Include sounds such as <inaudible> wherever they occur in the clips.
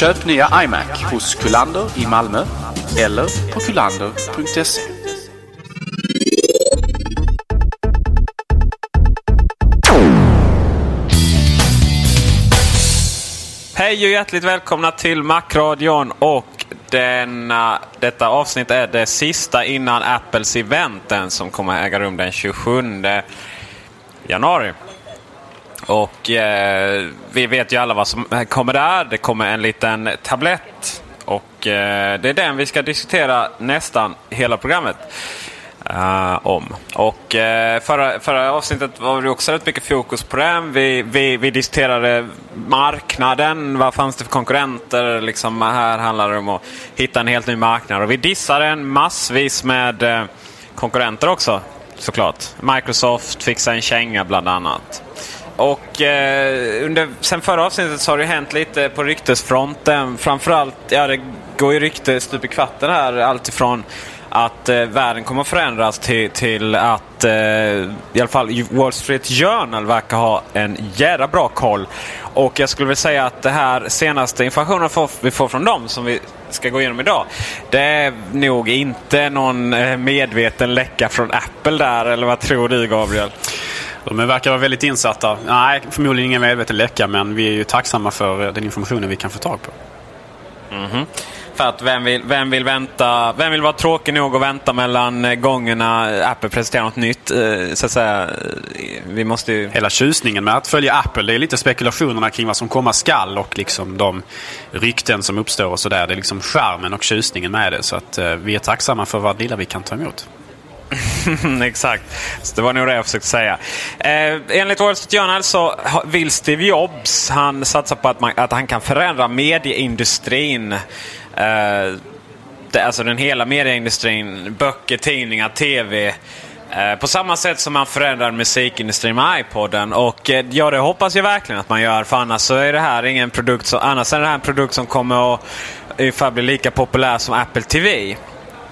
Köp nya iMac hos Kullander i Malmö eller på kullander.se. Hej och hjärtligt välkomna till Macradion och denna, detta avsnitt är det sista innan Apples eventen som kommer äga rum den 27 januari. Och eh, vi vet ju alla vad som kommer där. Det kommer en liten tablett. Och eh, det är den vi ska diskutera nästan hela programmet uh, om. Och uh, förra, förra avsnittet var det också rätt mycket fokus på den. Vi, vi, vi diskuterade marknaden. Vad fanns det för konkurrenter? Liksom, här handlar det om att hitta en helt ny marknad. Och vi dissade en massvis med uh, konkurrenter också såklart. Microsoft fixade en känga bland annat. Och eh, under, sen förra avsnittet så har det hänt lite på ryktesfronten. Framförallt, ja det går ju rykte stup i kvarten här. Alltifrån att eh, världen kommer att förändras till, till att eh, i alla fall Wall Street Journal verkar ha en jävla bra koll. Och jag skulle vilja säga att det här senaste informationen vi får från dem som vi ska gå igenom idag. Det är nog inte någon eh, medveten läcka från Apple där, eller vad tror du Gabriel? De verkar vara väldigt insatta. Nej, förmodligen ingen medveten läcka, men vi är ju tacksamma för eh, den informationen vi kan få tag på. Mm -hmm. För att vem vill, vem vill vänta? Vem vill vara tråkig nog att vänta mellan eh, gångerna Apple presenterar något nytt? Eh, så att säga, vi måste ju... Hela tjusningen med att följa Apple, det är lite spekulationerna kring vad som komma skall och liksom de rykten som uppstår och sådär. Det är liksom skärmen och tjusningen med det. Så att vi är tacksamma för vad lilla vi kan ta emot. <laughs> Exakt. Så det var nog det jag försökte säga. Eh, enligt Wall Street Journal så vill Steve Jobs han satsa på att, man, att han kan förändra medieindustrin. Eh, det, alltså den hela medieindustrin. Böcker, tidningar, tv. Eh, på samma sätt som man förändrar musikindustrin med iPoden. Och eh, ja, det hoppas jag verkligen att man gör. För annars så är det här ingen produkt som, annars är det här en produkt som kommer att ungefär bli lika populär som Apple TV.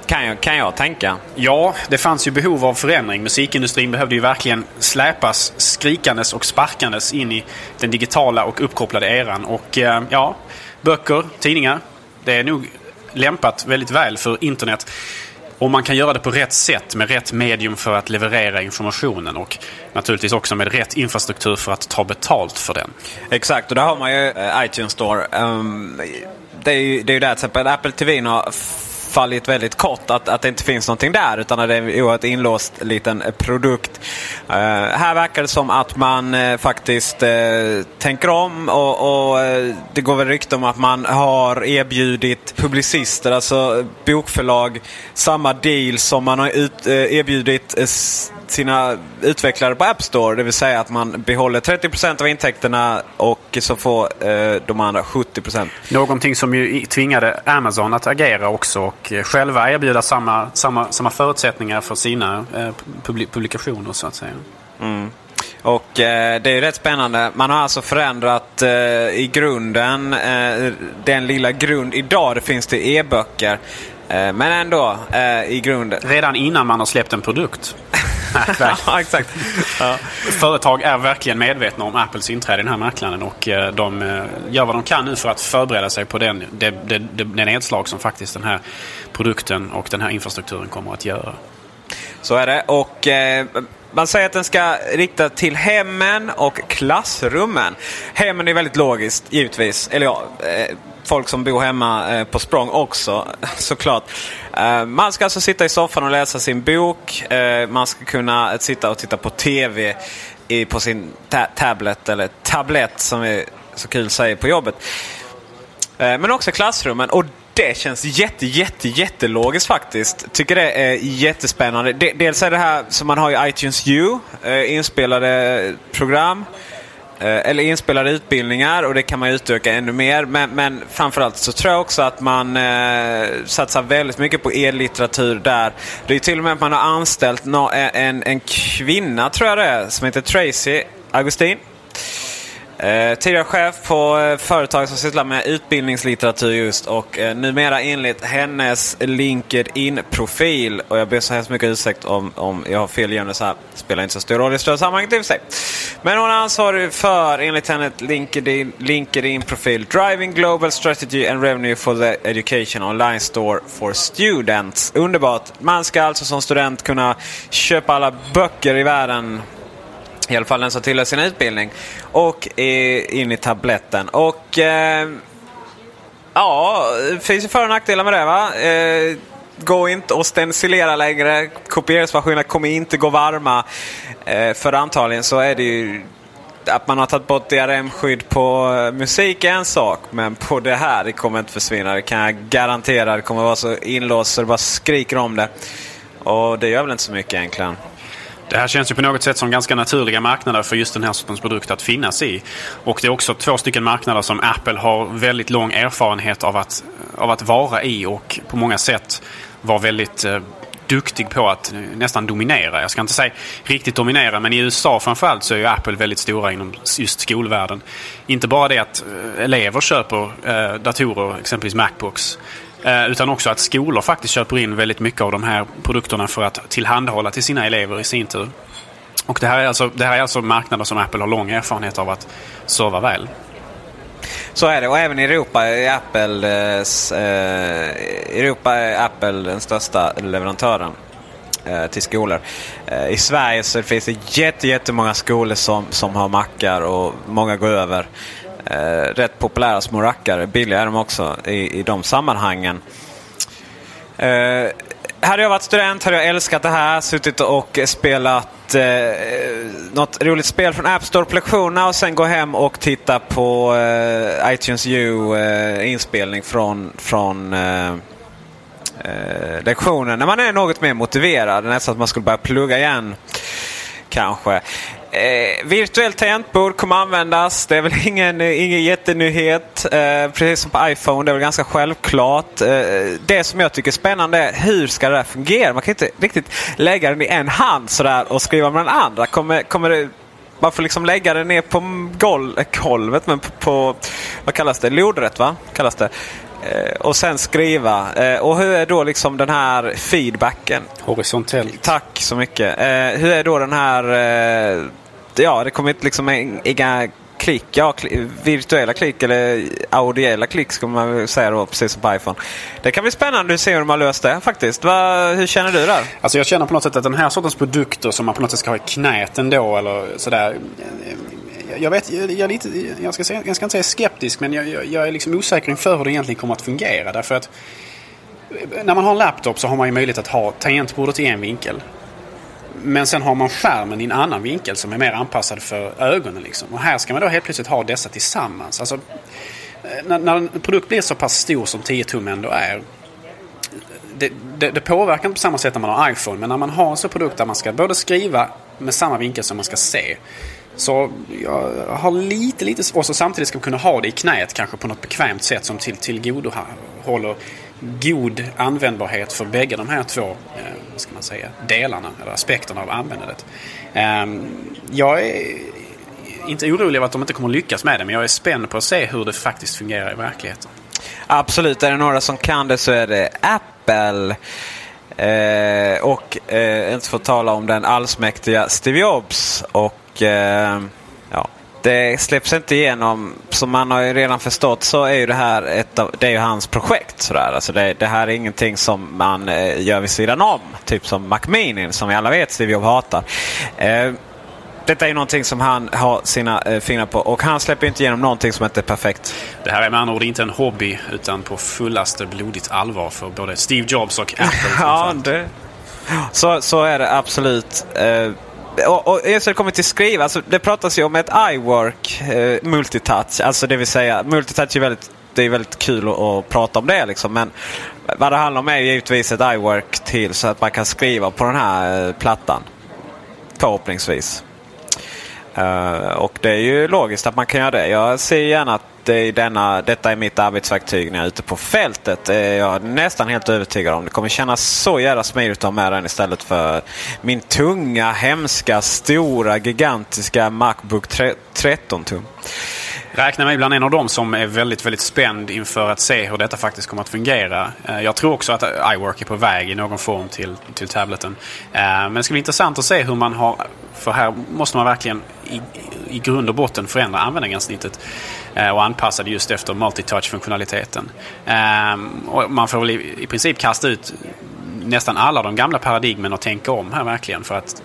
Kan jag, kan jag tänka. Ja, det fanns ju behov av förändring. Musikindustrin behövde ju verkligen släpas skrikandes och sparkandes in i den digitala och uppkopplade eran. Och eh, ja, böcker, tidningar. Det är nog lämpat väldigt väl för internet. Om man kan göra det på rätt sätt med rätt medium för att leverera informationen och naturligtvis också med rätt infrastruktur för att ta betalt för den. Exakt, och där har man ju eh, iTunes Store. Um, det är ju det är där till exempel Apple TV har fallit väldigt kort. Att, att det inte finns någonting där utan att det är en oerhört inlåst liten produkt. Uh, här verkar det som att man uh, faktiskt uh, tänker om och, och det går väl rykte om att man har erbjudit publicister, alltså bokförlag, samma deal som man har ut, erbjudit sina utvecklare på App Store. Det vill säga att man behåller 30% av intäkterna och så får eh, de andra 70%. Någonting som ju tvingade Amazon att agera också och eh, själva erbjuda samma, samma, samma förutsättningar för sina eh, publikationer så att säga. Mm. Och eh, det är rätt spännande. Man har alltså förändrat eh, i grunden, eh, den lilla grund idag det finns det e-böcker. Eh, men ändå i grunden. Redan innan man har släppt en produkt. <laughs> ja, exakt. Företag är verkligen medvetna om Apples inträde i den här marknaden och eh, de gör vad de kan nu för att förbereda sig på den, det, det, det, det nedslag som faktiskt den här produkten och den här infrastrukturen kommer att göra. Så är det. Och eh, man säger att den ska rikta till hemmen och klassrummen. Hemmen är väldigt logiskt, givetvis. Eller ja, eh, folk som bor hemma eh, på språng också, <laughs> såklart. Eh, man ska alltså sitta i soffan och läsa sin bok. Eh, man ska kunna sitta och titta på TV på sin ta tablet, eller tablett som vi så kul säger på jobbet. Men också klassrummen. Och det känns jätte, jätte, jättelogiskt faktiskt. Tycker det är jättespännande. Dels är det här som man har i iTunes U, inspelade program. Eh, eller inspelade utbildningar och det kan man utöka ännu mer. Men, men framförallt så tror jag också att man eh, satsar väldigt mycket på e-litteratur där. Det är till och med att man har anställt no, en, en kvinna, tror jag det är, som heter Tracy Augustin. Eh, tidigare chef på eh, företag som sysslar med utbildningslitteratur just och eh, numera enligt hennes LinkedIn-profil. Och jag ber så hemskt mycket ursäkt om, om jag har fel igen. Så här spelar inte så stor roll i större sammanhanget i och för sig. Men hon är ansvarig för, enligt hennes LinkedIn, LinkedIn-profil, Driving Global Strategy and Revenue for the Education Online Store for Students. Underbart! Man ska alltså som student kunna köpa alla böcker i världen i alla fall den som tillhör sin utbildning. Och in i tabletten. Och eh, ja, det finns ju för och nackdelar med det va. Eh, gå inte och stencilera längre. Kopieringsmaskinerna kommer inte gå varma. Eh, för antagligen så är det ju att man har tagit bort DRM-skydd på eh, musik är en sak. Men på det här, det kommer inte försvinna. Det kan jag garantera. Det kommer vara så inlåst så det bara skriker om det. Och det gör väl inte så mycket egentligen. Det här känns ju på något sätt som ganska naturliga marknader för just den här sortens produkt att finnas i. Och det är också två stycken marknader som Apple har väldigt lång erfarenhet av att, av att vara i och på många sätt vara väldigt eh, duktig på att nästan dominera. Jag ska inte säga riktigt dominera, men i USA framförallt så är ju Apple väldigt stora inom just skolvärlden. Inte bara det att eh, elever köper eh, datorer, exempelvis Macbooks, Eh, utan också att skolor faktiskt köper in väldigt mycket av de här produkterna för att tillhandahålla till sina elever i sin tur. Och det här är alltså, det här är alltså marknader som Apple har lång erfarenhet av att serva väl. Så är det och även i Europa är Apple, eh, eh, Europa är Apple den största leverantören eh, till skolor. Eh, I Sverige så finns det jätte, jättemånga skolor som, som har mackar och många går över eh, rätt populära små rackare. Billiga är de också i, i de sammanhangen. Eh, hade jag varit student hade jag älskat det här. Suttit och spelat eh, något roligt spel från App Store på lektionerna och sen gå hem och titta på eh, iTunes U eh, inspelning från, från eh, eh, lektionen. När man är något mer motiverad. Nästan att man skulle börja plugga igen. Kanske. Eh, virtuellt tangentbord kommer användas. Det är väl <laughs> ingen, ingen jättenyhet. Eh, precis som på iPhone, det är väl ganska självklart. Eh, det som jag tycker är spännande är hur ska det här fungera? Man kan inte riktigt lägga den i en hand sådär och skriva med den andra. Kommer, kommer det, man får liksom lägga den ner på golvet, men på, på vad kallas det? Lodrätt va? Kallas det. Eh, och sen skriva. Eh, och hur är då liksom den här feedbacken? Horisontellt. Tack så mycket. Eh, hur är då den här... ja, det kommer inte liksom inga klick. Ja, virtuella klick eller audiella klick ska man säga då, precis som på iPhone. Det kan bli spännande att se hur de har löst det faktiskt. Va, hur känner du där? Alltså jag känner på något sätt att den här sortens produkter som man på något sätt ska ha i knät ändå eller sådär jag, vet, jag, är lite, jag, ska säga, jag ska inte säga skeptisk, men jag, jag, är liksom osäker inför hur det egentligen kommer att fungera. Därför att eh, när man har en laptop så har man ju möjlighet att ha tangentbordet i en vinkel. Men sen har man skärmen i en annan vinkel som är mer anpassad för ögonen. Liksom. Och här ska man då helt plötsligt ha dessa tillsammans. Alltså, eh, när, när en produkt blir så pass stor som 10 tum ändå är det, det, det påverkar inte på samma sätt när man har iPhone. Men när man har en sån produkt där man ska både skriva med samma vinkel som man ska se. Så jag har lite, lite... Och så samtidigt ska man kunna ha det i knät kanske på något bekvämt sätt som till, tillgodohåller god användbarhet för bägge de här två eh, vad ska man säga, delarna eller aspekterna av användandet. Eh, jag är inte orolig över att de inte kommer lyckas med det men jag är spänd på att se hur det faktiskt fungerar i verkligheten. Absolut, är det några som kan det så är det Apple. Eh, och eh, inte att tala om den allsmäktiga Steve Jobs. Och eh, ja, det släpps inte igenom. Som man har ju redan förstått så är ju det här ett av, det är ju hans projekt. Sådär. Alltså det, det här är ingenting som man eh, gör vid sidan om. Typ som Mac Mini som vi alla vet Steve Jobs hatar. Eh, detta är någonting som han har sina eh, fingrar på och han släpper inte igenom någonting som inte är perfekt. Det här är med andra ord inte en hobby utan på fullaste blodigt allvar för både Steve Jobs och Apple. <laughs> ja, det, så, så är det absolut. Eh, och, och just när det kommer till skriva, alltså, det pratas ju om ett iWork eh, multitouch. Alltså det vill säga, multitouch är väldigt, det är väldigt kul att, att prata om det liksom. Men vad det handlar om är givetvis ett iWork till så att man kan skriva på den här eh, plattan. Förhoppningsvis. Uh, och det är ju logiskt att man kan göra det. Jag ser gärna att det är denna, detta är mitt arbetsverktyg när jag är ute på fältet. Eh, det är jag nästan helt övertygad om. Det kommer kännas så jävla smidigt att ha med den istället för min tunga, hemska, stora, gigantiska Macbook 13 tum. Räknar mig bland en av dem som är väldigt, väldigt spänd inför att se hur detta faktiskt kommer att fungera. Eh, jag tror också att iWork är på väg i någon form till, till tableten. Eh, men det ska bli intressant att se hur man har... För här måste man verkligen i, i grund och botten förändra användargränssnittet Eh, och anpassade just efter multitouch-funktionaliteten. Ehm, och man får väl i, princip kasta ut nästan alla de gamla paradigmen och tänka om här verkligen för att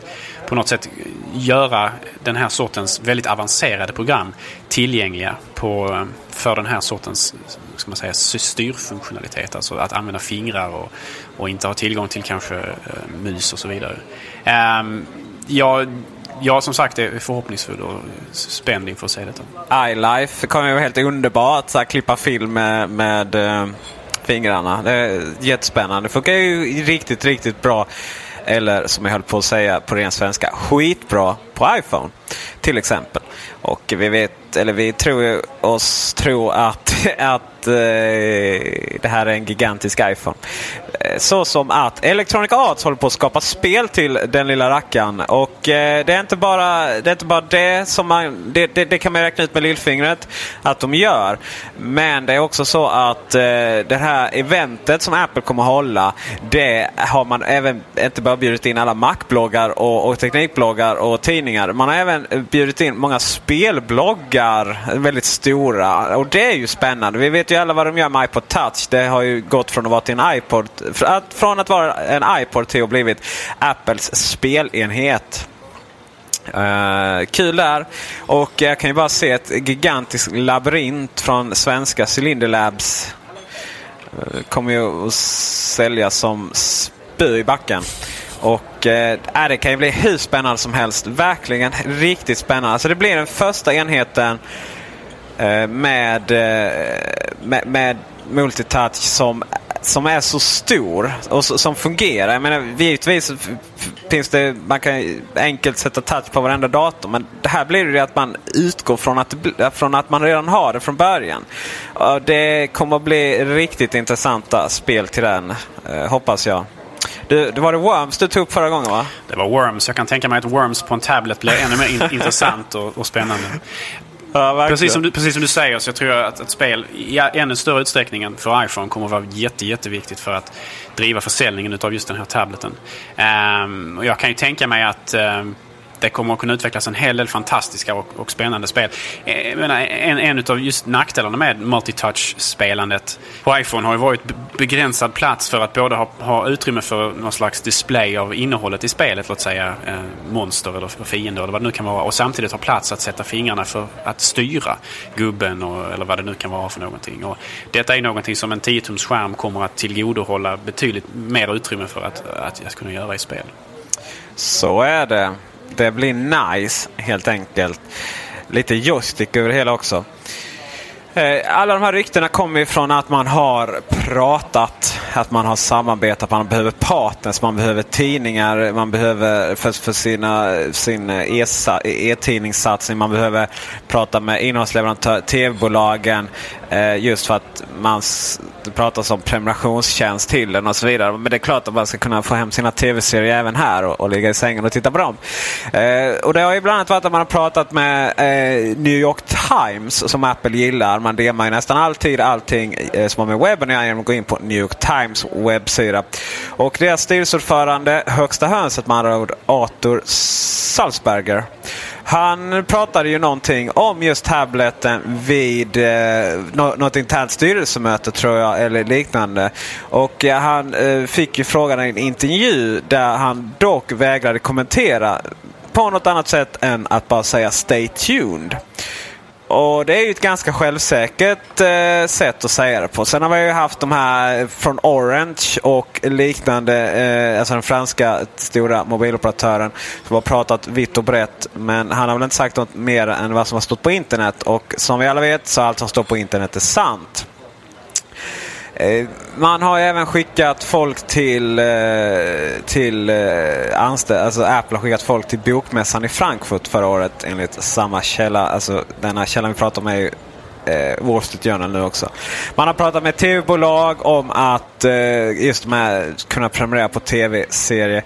på något sätt göra den här sortens väldigt avancerade program tillgängliga på, eh, för den här sortens ska man säga, styrfunktionalitet. Alltså att använda fingrar och, och inte ha tillgång till kanske eh, mus och så vidare. Ehm, um, jag, jag som sagt är förhoppningsfull och spänd inför att se detta. iLife kommer ju vara helt underbart. Så här, klippa film med, med eh, fingrarna. Det är jättespännande. Det funkar ju riktigt, riktigt bra. Eller som jag höll på att säga på ren svenska, skitbra på iPhone. Till exempel. Och vi vet, eller vi tror oss tro att, <laughs> att eh, det här är en gigantisk iPhone. Eh, så som att Electronic Arts håller på att skapa spel till den lilla rackaren. Och eh, det, är inte bara, det är inte bara det som man... Det, det, det, kan man räkna ut med lillfingret att de gör. Men det är också så att eh, det här eventet som Apple kommer att hålla. Det har man även inte bara bjudit in alla Mac-bloggar och, och teknikbloggar och tidningar. Man har även bjudit in många spelbloggar. Väldigt stora. Och det är ju spännande. Vi vet ju alla vad de gör med iPod Touch. Det har ju gått från att vara till en iPod från att vara en iPod till att blivit Apples spelenhet. Uh, kul där. Och jag kan ju bara se ett gigantiskt labyrint från svenska Cylinder Labs. Uh, kommer ju att säljas som spö i backen. Och eh, äh, det kan ju bli hur spännande som helst. Verkligen riktigt spännande. Så det blir den första enheten eh, med, eh, med, med multitouch som som är så stor och som fungerar. Jag menar, givetvis finns det, man kan enkelt sätta touch på varenda dator. Men det här blir det att man utgår från att, äh, från att man redan har det från början. Det kommer att bli riktigt intressanta spel till den, eh, hoppas jag. Du, det var det Worms du tog upp förra gången va? Det var Worms. Jag kan tänka mig att Worms på en tablet blir ännu mer <laughs> intressant och, och spännande. Ja, precis, som du, precis som du säger så jag tror jag att ett spel i ännu större utsträckning än för iPhone kommer att vara jätte, jätteviktigt för att driva försäljningen av just den här tableten. Um, och jag kan ju tänka mig att um, det kommer att kunna utvecklas en hel del fantastiska och, och spännande spel. Eh, menar, en, en av just nackdelarna med multitouch-spelandet på iPhone har ju varit begränsad plats för att både ha, ha utrymme för någon slags display av innehållet i spelet, låt säga eh, monster eller fiender eller vad det nu kan vara. Och samtidigt ha plats att sätta fingrarna för att styra gubben och, eller vad det nu kan vara för någonting. Och detta är någonting som en 10-tums skärm kommer att tillgodohålla betydligt mer utrymme för att, att, att kunna göra i spel. Så är det det blir nice helt enkelt. Lite joystick över det hela också. Eh, alla de här ryktena kommer ju från att man har pratat, att man har samarbetat, man behöver partners, man behöver tidningar, man behöver för, för sina, sin e-tidningssatsning, man behöver prata med innehållsleverantörer, tv-bolagen eh, Just för att man pratar det pratas om prenumerationstjänst till den och så vidare. Men det är klart att man ska kunna få hem sina tv-serier även här och, och ligga i sängen och titta på dem. Eh, och det har ju bland annat varit att man har pratat med eh, New York Times som Apple gillar. Man demar ju nästan alltid allting eh, som har med webben att göra genom att gå in på New York Times webbsida. Och deras styrelseordförande, högsta hönset med andra ord, Arthur Salzberger. Han pratade ju någonting om just tableten vid eh, något internt styrelsemöte tror jag eller liknande. Och ja, han eh, fick ju frågan i en intervju där han dock vägrade kommentera på något annat sätt än att bara säga stay tuned. Och det är ju ett ganska självsäkert eh, sätt att säga det på. Sen har vi ju haft de här från Orange och liknande, eh, alltså den franska stora mobiloperatören som har pratat vitt och brett. Men han har väl inte sagt något mer än vad som har stått på internet. Och som vi alla vet så allt som står på internet är sant. Eh, man har ju även skickat folk till, eh, till eh, anställda. Alltså Apple har skickat folk till bokmässan i Frankfurt förra året enligt samma källa. Alltså denna källan vi pratar om är ju eh, Wall Street Journal nu också. Man har pratat med tv-bolag om att eh, just med kunna prenumerera på tv-serier.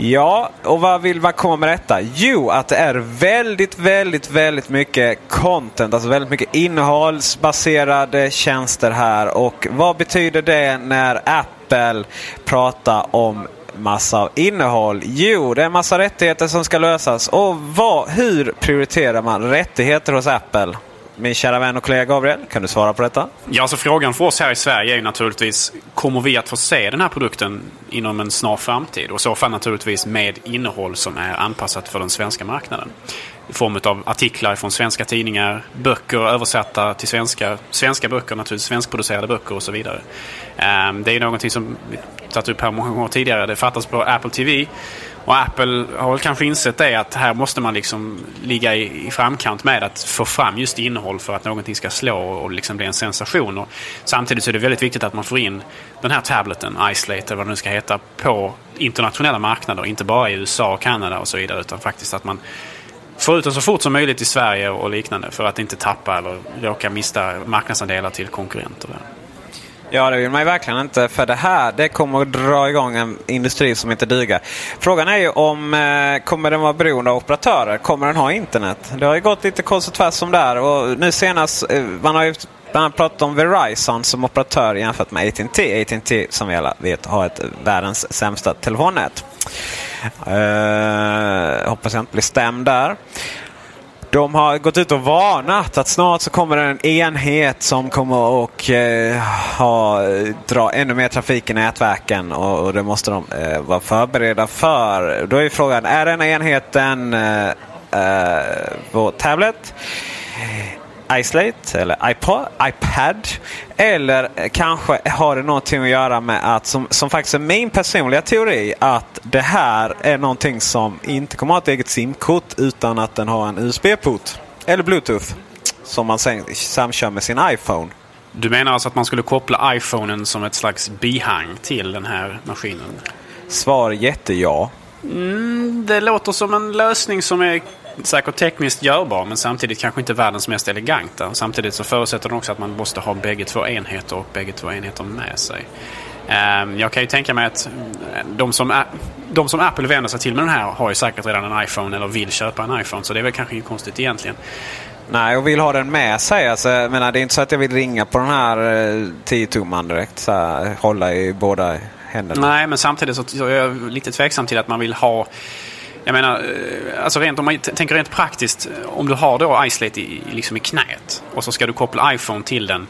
Ja, och vad vill man komma med detta? Jo, att det är väldigt, väldigt, väldigt mycket content. Alltså väldigt mycket innehållsbaserade tjänster här. Och vad betyder det när Apple pratar om massa av innehåll? Jo, det är en massa rättigheter som ska lösas. Och vad, hur prioriterar man rättigheter hos Apple? Min kära vän och kollega Gabriel, kan du svara på detta? Ja, alltså frågan för oss här i Sverige är ju naturligtvis, kommer vi att få se den här produkten inom en snar framtid? Och i så fall naturligtvis med innehåll som är anpassat för den svenska marknaden. I form av artiklar från svenska tidningar, böcker översatta till svenska, svenska böcker naturligtvis, svenskproducerade böcker och så vidare. Ehm, det är någonting som vi tagit upp här många gånger tidigare. Det fattas på Apple TV. Och Apple har väl kanske insett det att här måste man liksom ligga i, i framkant med att få fram just innehåll för att någonting ska slå och liksom bli en sensation. Och samtidigt så är det väldigt viktigt att man får in den här tableten, Isolate eller vad den nu ska heta, på internationella marknader. Inte bara i USA och Kanada och så vidare utan faktiskt att man får ut den så fort som möjligt i Sverige och liknande för att inte tappa eller råka mista marknadsandelar till konkurrenter. Där. Ja, det vill man ju verkligen inte. För det här det kommer att dra igång en industri som inte duger. Frågan är ju om eh, kommer den vara beroende av operatörer? Kommer den ha internet? Det har ju gått lite kors och tvärs om där. Och nu senast, eh, man har ju bland annat pratat om Verizon som operatör jämfört med AT&T. AT&T som vi alla vet har ett världens sämsta telefonnät. Eh, hoppas jag inte blir stämd där. De har gått ut och varnat att snart så kommer det en enhet som kommer att eh, ha, dra ännu mer trafik i nätverken och, och det måste de eh, vara förberedda för. Då är frågan, är denna enheten eh, eh, vår tablet? Isolate eller iPod, iPad. Eller kanske har det någonting att göra med att, som, som faktiskt är min personliga teori, att det här är någonting som inte kommer att ha ett eget SIM-kort utan att den har en USB-port. Eller Bluetooth. Som man sen samkör med sin iPhone. Du menar alltså att man skulle koppla iPhonen som ett slags bihang till den här maskinen? Svar jätteja. Mm, det låter som en lösning som är säkert tekniskt görbar men samtidigt kanske inte världens mest eleganta. Samtidigt så förutsätter den också att man måste ha bägge två enheter och bägge två enheter med sig. Ehm, Jag kan ju tänka mig att de som, de som Apple vänder sig till med den här har ju säkert redan en iPhone eller vill köpa en iPhone. Så det är väl kanske inget konstigt egentligen. Nej, och vill ha den med sig. Alltså, jag menar, det är inte så att jag vill ringa på den här eh, 10-tumman direkt. Så här, hålla i båda händerna. Nej, men samtidigt så är jag lite tveksam till att man vill ha jag menar, eh, alltså rent, om man tänker rent praktiskt. Eh, om du har då islate i, liksom i knät och så ska du koppla iPhone till den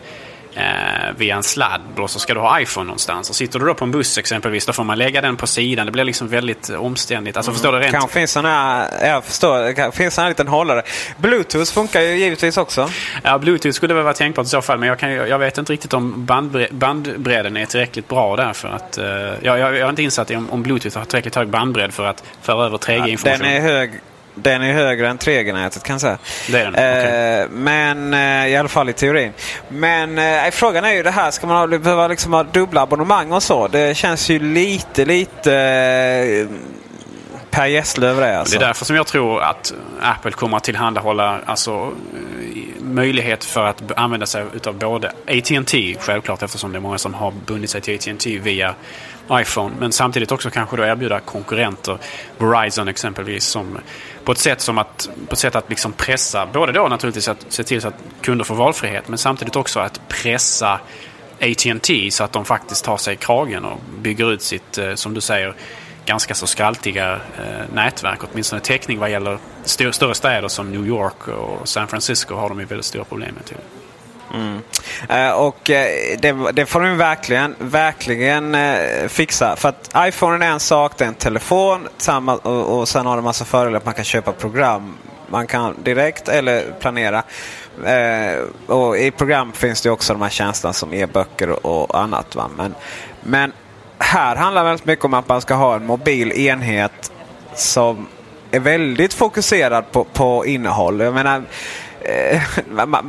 eh, via en sladd och så ska du ha iPhone någonstans. Och sitter du då på en buss exempelvis då får man lägga den på sidan. Det blir liksom väldigt omständigt. Alltså förstår du? Rent, Kanske finns sån här, jag förstår, det kanske finns sån här liten hållare. Bluetooth funkar ju givetvis också. Ja, Bluetooth skulle väl vara tänkbart i så fall. Men jag, kan, jag vet inte riktigt om bandbre, bandbredden är tillräckligt bra där. För att, eh, jag, jag, jag har inte insatt i om, om Bluetooth har tillräckligt hög bandbredd för att föra över 3G-information. Den är hög, Den är högre än 3G-nätet kan jag säga. Det är den? Eh, Okej. Men eh, i alla fall i teorin. Men eh, frågan är ju det här, ska man ha, behöva liksom ha dubbla abonnemang och så? Det känns ju lite, lite eh, Per Gessle över det. Alltså. Det är därför som jag tror att Apple kommer att tillhandahålla alltså, möjlighet för att använda sig av både AT&T självklart eftersom det är många som har bundit sig till AT&T via iPhone. Men samtidigt också kanske då erbjuda konkurrenter, Verizon exempelvis, som, på ett sätt som att, på ett sätt att liksom pressa, både då naturligtvis att se till så att kunder får valfrihet men samtidigt också att pressa AT&T så att de faktiskt tar sig i kragen och bygger ut sitt, eh, som du säger, ganska så skraltiga eh, nätverk. Åtminstone täckning vad gäller st- större städer som New York och San Francisco har de ju väldigt stora problem med. Till. Mm. Eh, och eh, det, det får de verkligen, verkligen eh, fixa. För att iPhone är en sak, det är en telefon samma, och, och sen har det massa fördelar att man kan köpa program. Man kan direkt eller planera. Eh, och I program finns det också de här tjänsterna som e-böcker och, och annat. Va? Men, men här handlar det väldigt mycket om att man ska ha en mobil enhet som är väldigt fokuserad på, på innehåll. Jag menar, Eh,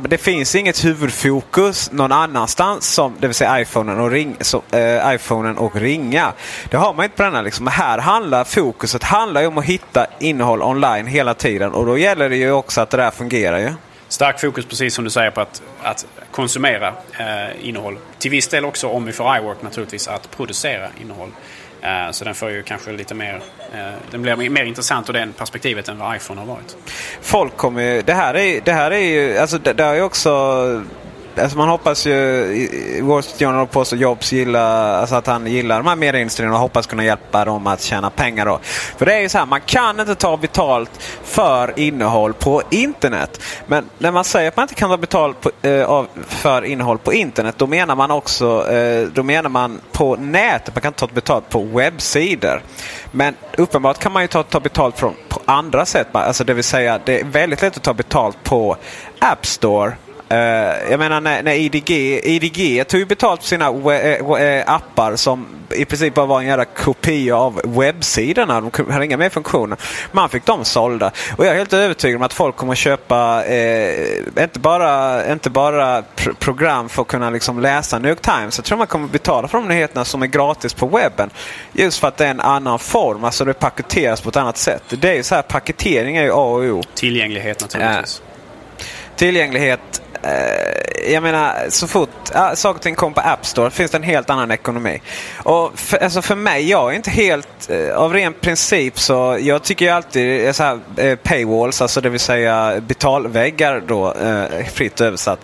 det finns inget huvudfokus någon annanstans, som, det vill säga iPhonen och, ring, eh, iPhonen och ringa. Det har man inte på denna. Liksom. Här handlar fokuset handlar ju om att hitta innehåll online hela tiden och då gäller det ju också att det där fungerar. ju. Stark fokus, precis som du säger, på att, att konsumera eh, innehåll. Till viss del också, om vi får iWork naturligtvis, att producera innehåll. Eh, så den får ju kanske lite mer... Eh, den blir mer intressant ur det perspektivet än vad iPhone har varit. folk kommer ju... Det här är, det här är ju... Alltså det, det har ju också... Alltså man hoppas ju... Wall Street Journal påstår Jobs gillar, alltså att han gillar de här medieindustrierna och hoppas kunna hjälpa dem att tjäna pengar. Då. För det är ju så här, man kan inte ta betalt för innehåll på internet. Men när man säger att man inte kan ta betalt på, eh, av, för innehåll på internet, då menar man också eh, då menar man på nätet. Man kan ta betalt på webbsidor. Men uppenbart kan man ju ta, ta betalt från, på andra sätt. Alltså det vill säga, det är väldigt lätt att ta betalt på App Store. Eh, jag menar när, när IDG, IDG tog ju betalt för sina we, eh, eh, appar som i princip bara var en jävla kopia av webbsidorna. De hade inga mer funktioner. Man fick dem sålda. Och jag är helt övertygad om att folk kommer att köpa eh, inte bara, inte bara pr program för att kunna liksom läsa New York Times. Jag tror man kommer att betala för de nyheterna som är gratis på webben. Just för att det är en annan form. Alltså det paketeras på ett annat sätt. Det är ju så här, paketering är ju A och O. Tillgänglighet naturligtvis. Tillgänglighet. Eh, jag menar, så fort ja, saker och ting kommer på App Store finns det en helt annan ekonomi. Och för, alltså för mig, jag är inte helt... Eh, av ren princip så... Jag tycker ju alltid så här, eh, paywalls, alltså det vill säga betalväggar då, eh, fritt översatt.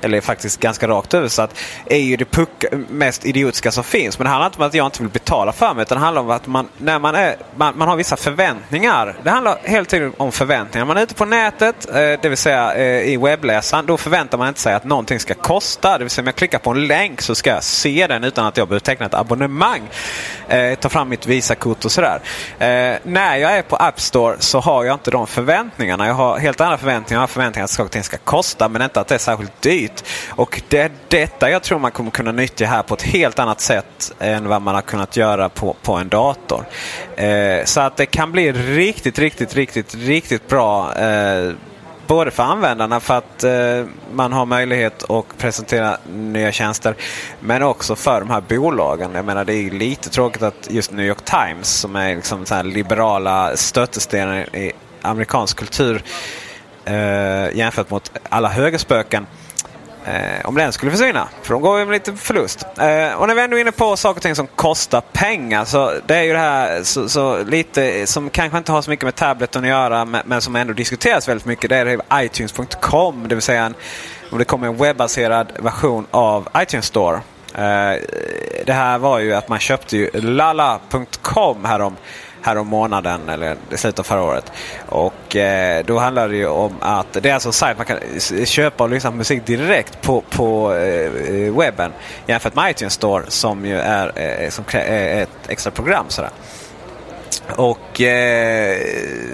Eller faktiskt ganska rakt översatt. Är ju det puck, mest idiotiska som finns. Men det handlar inte om att jag inte vill betala för mig. Utan det handlar om att man, när man, är, man, man har vissa förväntningar. Det handlar helt tiden om förväntningar. Man är ute på nätet, eh, det vill säga eh, i webbläsaren. Då förväntar man inte sig att någonting ska kosta. Det vill säga om jag klickar på en länk så ska jag se den utan att jag behöver teckna ett abonnemang. Eh, ta fram mitt Visakort och sådär. Eh, när jag är på App Store så har jag inte de förväntningarna. Jag har helt andra förväntningar. Jag har förväntningar att saker och ting ska kosta men inte att det är särskilt dyrt. Och det är detta jag tror man kommer kunna nyttja här på ett helt annat sätt än vad man har kunnat göra på, på en dator. Eh, så att det kan bli riktigt, riktigt, riktigt, riktigt bra. Eh, Både för användarna för att eh, man har möjlighet att presentera nya tjänster. Men också för de här bolagen. Jag menar det är ju lite tråkigt att just New York Times som är liksom så här liberala stötestenar i amerikansk kultur eh, jämfört mot alla högerspöken. Eh, om den skulle försvinna. För de går ju med lite förlust. Eh, och när vi ändå är inne på saker och ting som kostar pengar. Så det är ju det här så, så lite som kanske inte har så mycket med tableten att göra. Men, men som ändå diskuteras väldigt mycket. Det är det iTunes.com. Det vill säga en, om det kommer en webbaserad version av iTunes Store. Eh, det här var ju att man köpte ju lala.com härom härom månaden eller i slutet av förra året. Och eh, då handlar det ju om att det är alltså en sajt man kan köpa och lyssna på musik direkt på, på eh, webben. Jämfört med iTunes Store som ju är, eh, som krä- eh, ett extra program. Sådär. Och eh,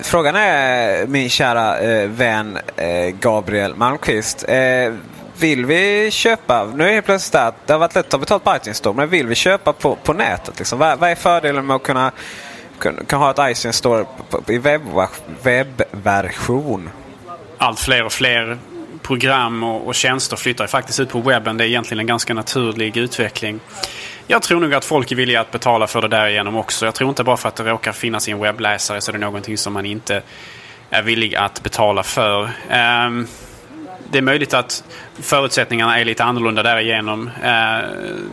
frågan är min kära eh, vän eh, Gabriel Malmqvist. Eh, vill vi köpa, nu är det plötsligt att det har varit lätt att ta betalt på iTunes Store, men vill vi köpa på, på nätet? Liksom? Vad, vad är fördelen med att kunna kan, kan ha ett iTunes Store i webb, webbversion. Allt fler och fler program och, och tjänster flyttar faktiskt ut på webben. Det är egentligen en ganska naturlig utveckling. Jag tror nog att folk är villiga att betala för det där igenom också. Jag tror inte bara för att det råkar finnas i en webbläsare så är det någonting som man inte är villig att betala för. Um, det är möjligt att förutsättningarna är lite annorlunda därigenom. Eh,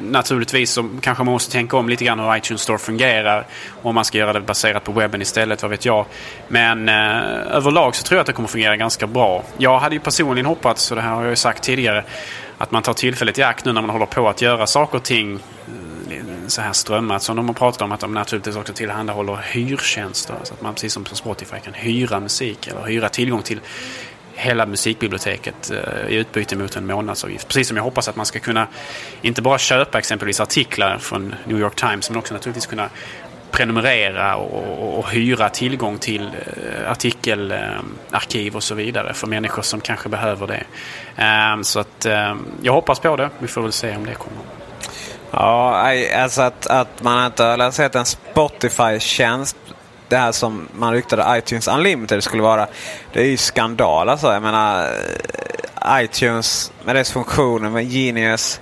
naturligtvis så kanske man måste tänka om lite grann hur iTunes Store fungerar. Om man ska göra det baserat på webben istället, vad vet jag. Men eh, överlag så tror jag att det kommer fungera ganska bra. Jag hade ju personligen hoppats, och det här har jag ju sagt tidigare, att man tar tillfället i akt nu när man håller på att göra saker och ting eh, så här strömmat som de har pratat om att de naturligtvis också tillhandahåller hyrtjänster. Så att man precis som på Spotify kan hyra musik eller hyra tillgång till hela musikbiblioteket eh, i utbyte mot en månadsavgift. Precis som jag hoppas att man ska kunna inte bara köpa exempelvis artiklar från New York Times men också naturligtvis kunna prenumerera och, och, och hyra tillgång till eh, artikelarkiv eh, och så vidare för människor som kanske behöver det. Eh, så att jag hoppas på det. Vi får väl se om det kommer. Ja, alltså att, att man inte har sett en Spotify-tjänst det här som man ryktade iTunes Unlimited skulle vara. Det är ju skandal alltså. Jag menar eh, iTunes med dess funktioner med Genius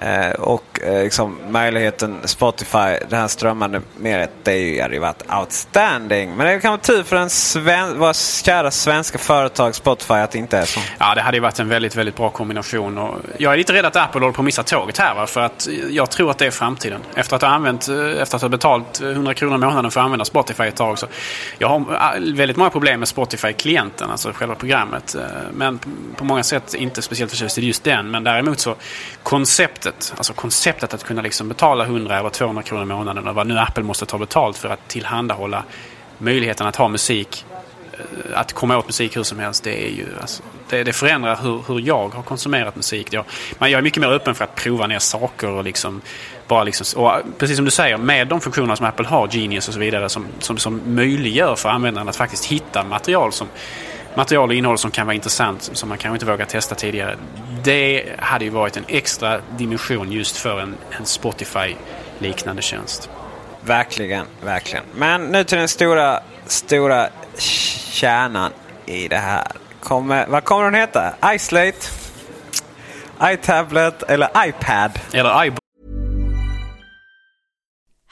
Eh, och eh, liksom, möjligheten Spotify, det här strömmande mediet, det hade ju varit outstanding. Men det kan vara tur för en sven våra kära svenska företag Spotify att det inte är så. Ja, det hade ju varit en väldigt, väldigt bra kombination. Och jag är lite rädd att Apple håller på att missa tåget här. Va? För att jag tror att det är framtiden. Efter att ha, använt, eh, efter att ha betalt eh, 100 kronor i månaden för att använda Spotify ett tag. Så jag har väldigt många problem med Spotify-klienten, alltså själva programmet. Eh, men på många sätt inte speciellt förtjust i just den. Men däremot så konceptet konceptet. Alltså konceptet att kunna liksom betala 100 eller 200 kronor i månaden och vad nu Apple måste ta betalt för att tillhandahålla möjligheten att ha musik. Eh, att komma åt musik hur som helst, det är ju alltså, det, det förändrar hur, hur jag har konsumerat musik. Jag, men jag är mycket mer öppen för att prova ner saker och liksom bara liksom, och eh, precis som du säger, med de funktioner som Apple har, Genius och så vidare, som, som, som möjliggör för användaren att faktiskt hitta material som material och innehåll som kan vara intressant som man kanske inte vågat testa tidigare. Det hade ju varit en extra dimension just för en, en Spotify-liknande tjänst. Verkligen, verkligen. Men nu till den stora, stora kärnan i det här. Kommer, vad kommer den heta? iSlate? iTablet eller iPad? Eller iBook.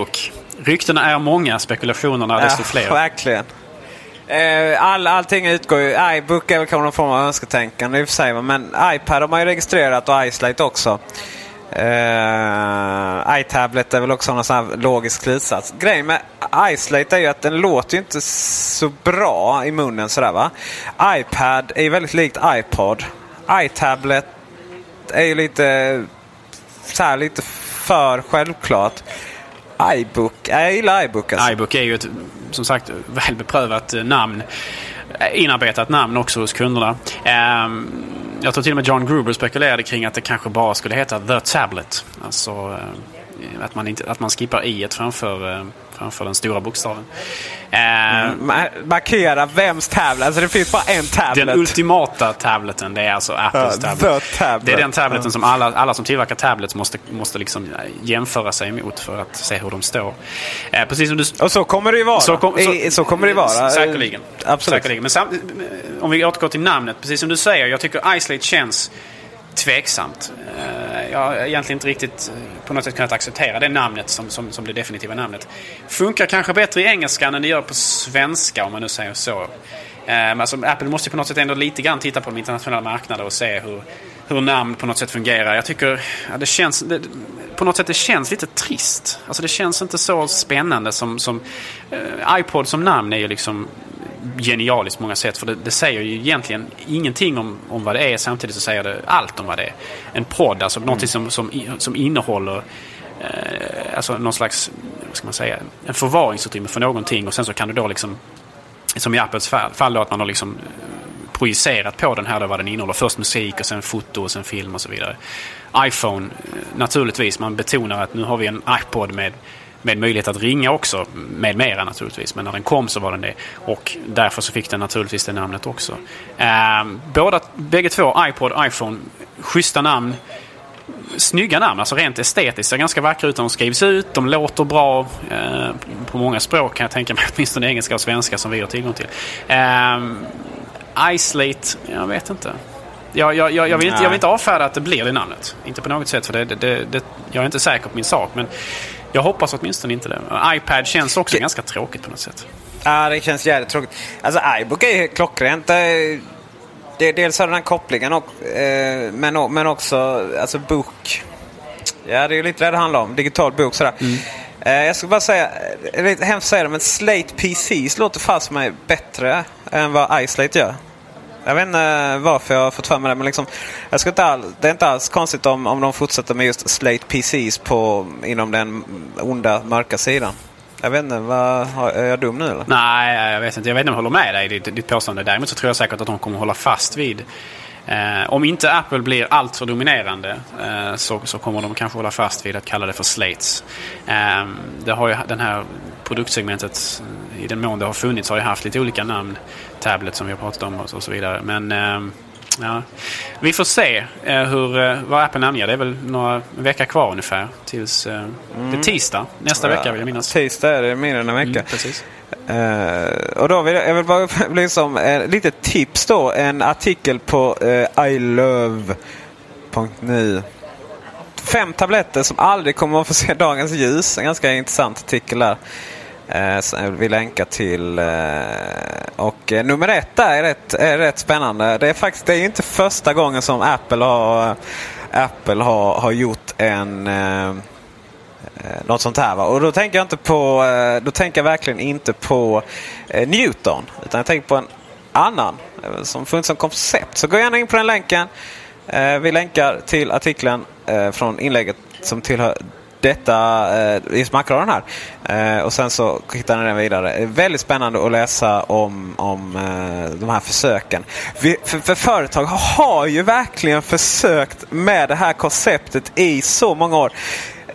Och ryktena är många, spekulationerna desto Ja, fler. Verkligen. Eh, All, allting utgår ju... iBook är väl kanske någon form av önsketänkande i och för sig. Men iPad har man ju registrerat och iSlate också. Uh, iTablet är väl också någon sån här logisk slutsats. Grejen med iSlate är ju att den låter ju inte så bra i munnen sådär va. iPad är ju väldigt likt iPod. iTablet är ju lite så här lite för självklart iBook, jag gillar iBook alltså. iBook är ju ett, som sagt, väl beprövat eh, namn. Eh, inarbetat namn också hos kunderna. Ehm, jag tror till och med John Gruber spekulerade kring att det kanske bara skulle heta The Tablet. Alltså ehm, att man, inte, att man skippar i framför, eh, framför den stora bokstaven. Ehm, Ma- markera vems tablet. Alltså det finns bara en tablet. Den ultimata tableten, det är alltså Apples Ja, tablet. tablet. Det är den tableten Ja. som alla, alla som tillverkar tablets måste, måste liksom jämföra sig emot för att se hur de står. Eh, precis som du... Och så kommer det ju vara. Så, kom, I- så kommer det vara. Säkerligen. Absolut. Säkerligen. Men sam, om vi återgår till namnet, precis som du säger, jag tycker Isolate känns tveksamt. Eh, jag har egentligen inte riktigt eh, på något sätt kunnat acceptera det namnet som, som, som det definitiva namnet. Funkar kanske bättre i engelskan än det gör på svenska om man nu säger så. Eh, alltså, Apple måste på något sätt ändå lite grann titta på de internationella marknaderna och se hur, hur namn på något sätt fungerar. Jag tycker ja, det känns, det, på något sätt det känns lite trist. Alltså det känns inte så spännande som, som eh, iPod som namn är ju liksom genialiskt på många sätt. För det, det säger ju egentligen ingenting om, om vad det är samtidigt så säger det allt om vad det är. En podd, alltså någonting som, som, som innehåller eh, alltså någon slags, vad ska man säga, en förvaringsutrymme för någonting och sen så kan du då liksom som i Apples fall, fall då att man har liksom projicerat på den här då vad den innehåller. Först musik och sen foto och sen film och så vidare. iPhone, eh, naturligtvis, man betonar att nu har vi en iPod med med möjlighet att ringa också, med mera naturligtvis. Men när den kom så var den det. Och därför så fick den naturligtvis det namnet också. Eh, båda, bägge två, iPod, iPhone, schyssta namn. Snygga namn, alltså rent estetiskt. Ser ganska vackra ut när de skrivs ut. De låter bra eh, på många språk kan jag tänka mig. <laughs> Åtminstone engelska och svenska som vi har tillgång till. Eh, Isolate, jag vet inte. Jag, jag, jag, jag, vill inte, jag vill inte avfärda att det blir det namnet. Inte på något sätt, för det, det, det, det, jag är inte säker på min sak. Men jag hoppas åtminstone inte det. iPad känns också ganska tråkigt på något sätt. Ja, det känns jävligt tråkigt. Alltså iBook är ju klockrent. Det dels har den här kopplingen och, eh, men, men också alltså bok. Ja, det är ju lite det det handlar om. Digital bok sådär. Eh, Eh, jag ska bara säga, eh, det är lite hemskt att säga det, men Slate PCs låter fast mig bättre än vad iSlate gör. Jag vet inte eh, varför jag har fått för mig det, men liksom, jag ska inte all, det är inte alls konstigt om, om de fortsätter med just Slate PCs på, inom den onda, mörka sidan. Jag vet inte, vad, är jag dum nu eller? Nej, jag vet inte. Jag vet inte om jag håller med dig i ditt, ditt påstående. Däremot så tror jag säkert att de kommer hålla fast vid Eh, om inte Apple blir alltför dominerande eh, så, så kommer de kanske hålla fast vid att kalla det för slates. Eh, det har ju den här produktsegmentet, i den mån det har funnits, har ju haft lite olika namn. Tablet som vi har pratat om och så vidare. Men eh, ja, vi får se eh, hur, eh, vad Apple namnger. Det är väl några veckor kvar ungefär tills eh, det är tisdag nästa vecka vill jag minnas. Tisdag är det, mindre än en vecka. Mm, precis. Eh, och då vill jag, jag vill bara <laughs> liksom, uh, lite tips då. En artikel på uh, ilove.nu. Fem tabletter som aldrig kommer att få se dagens ljus. En ganska intressant artikel där. Eh, vi länkar till. eh, och eh, nummer ett där är rätt, är rätt spännande. Det är faktiskt det är ju inte första gången som Apple har, eh, Apple har, har gjort en eh, eh, något sånt här. Va? Och då tänker jag inte på, eh, då tänker jag verkligen inte på eh, Newton. Utan jag tänker på en annan som funnits som koncept. Så gå gärna in på den länken. Eh, vi länkar till artikeln eh, från inlägget som tillhör detta eh, i Smackradion här. Eh, och sen så hittar ni den vidare. Eh, väldigt spännande att läsa om, om eh, de här försöken. Vi, för, för företag har ju verkligen försökt med det här konceptet i så många år.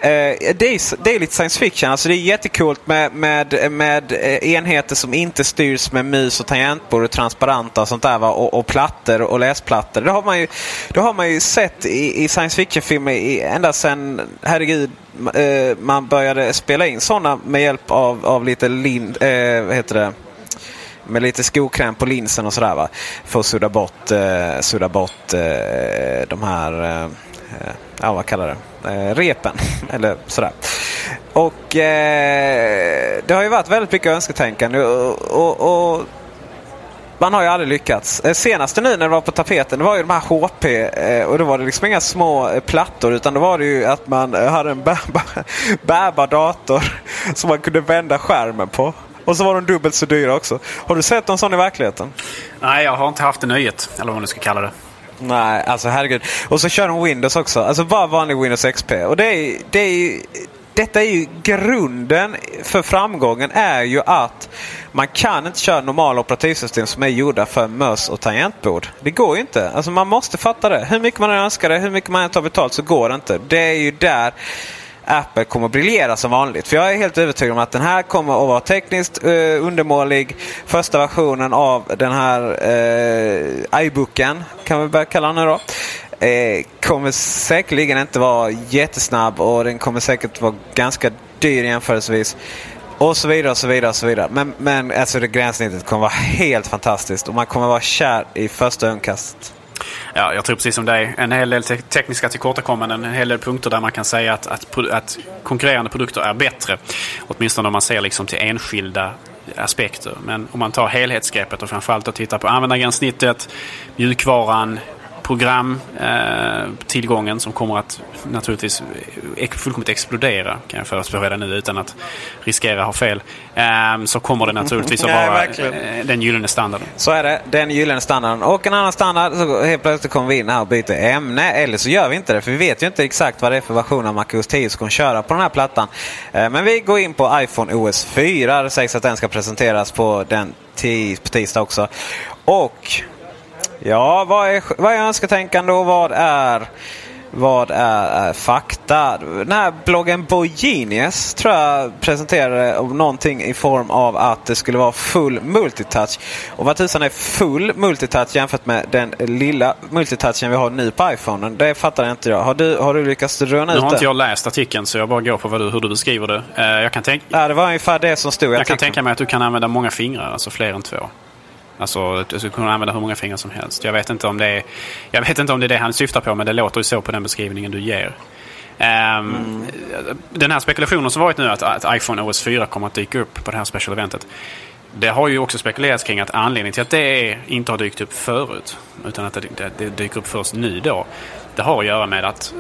Eh, det, är, det är lite science fiction. Alltså det är jättekult med, med, med eh, enheter som inte styrs med mus och tangentbord och transparenta och sånt där. Va? Och, och plattor och läsplattor. Det har man ju, det har man ju sett i, i science fiction-filmer ända sedan, herregud, eh, man började spela in sådana med hjälp av, av lite lin, eh, vad heter det? med lite skokräm på linsen och sådär va. För att sudda bort, eh, sudda bort eh, de här, eh, Eh, ja vad kallar det, eh, repen. <laughs> Eller sådär. Och eh, det har ju varit väldigt mycket önsketänkande och, och, och man har ju aldrig lyckats. Eh, senaste nu när det var på tapeten det var ju de här HP eh, och då var det liksom inga små eh, plattor utan då var det ju att man hade en <laughs> bärbar dator <laughs> som man kunde vända skärmen på. Och så var de dubbelt så dyra också. Har du sett någon sån i verkligheten? Nej, jag har inte haft det nöjet. Eller vad man nu ska kalla det. Nej, alltså herregud. Och så kör de Windows också. Alltså bara vanlig Windows XP. Och det är, det är, detta är ju grunden för framgången är ju att man kan inte köra normala operativsystem som är gjorda för möss och tangentbord. Det går ju inte. Alltså man måste fatta det. Hur mycket man än önskar det, hur mycket man än tar betalt så går det inte. Det är ju där Apple kommer att briljera som vanligt. För jag är helt övertygad om att den här kommer att vara tekniskt eh, undermålig. Första versionen av den här eh, iBooken, kan vi börja kalla den nu då. Eh, kommer säkerligen inte vara jättesnabb och den kommer säkert vara ganska dyr jämförelsevis. Och så vidare och så vidare. och så vidare. Men, men alltså det gränssnittet kommer vara helt fantastiskt och man kommer vara kär i första ögonkastet. Ja, jag tror precis som dig. En hel del te tekniska tillkortakommanden, en hel del punkter där man kan säga att, att, att konkurrerande produkter är bättre. Åtminstone om man ser liksom till enskilda aspekter. Men om man tar helhetsgreppet och framförallt att titta på användargränssnittet, mjukvaran, programtillgången eh, som kommer att naturligtvis fullkomligt explodera kan jag förutspå redan nu utan att riskera att ha fel. Eh, så kommer det naturligtvis att <laughs> vara Nej, den gyllene standarden. Så är det, den gyllene standarden. Och en annan standard, så helt plötsligt kommer vi in här och byter ämne. Eller så gör vi inte det för vi vet ju inte exakt vad det är för version av MacOS 10 som kommer köra på den här plattan. Eh, men vi går in på iPhone OS 4. Det sägs att den ska presenteras på den på tisdag också. Och Ja, vad är, vad är önsketänkande och vad är, vad är, är fakta? Den här bloggen Bojinius tror jag presenterade någonting i form av att det skulle vara full multitouch. Och vad tusan är full multitouch jämfört med den lilla multitouchen vi har nu på iPhone? Det fattar inte jag. Har du, har du lyckats röna ut det? Nu har inte jag läst artikeln så jag bara går på vad du, hur du beskriver det. Uh, jag kan tänka... Ja, det var ungefär det som stod i Jag kan tänka mig att du kan använda många fingrar, alltså fler än två. Alltså du skulle kunna använda hur många fingrar som helst. Jag vet inte om det är, jag vet inte om det, är det han syftar på men det låter ju så på den beskrivningen du ger. Um, mm. Den här spekulationen som varit nu att, att iPhone OS 4 kommer att dyka upp på det här special eventet. Det har ju också spekulerats kring att anledningen till att det inte har dykt upp förut utan att det, det, det dyker upp först nu då. Det har att göra med att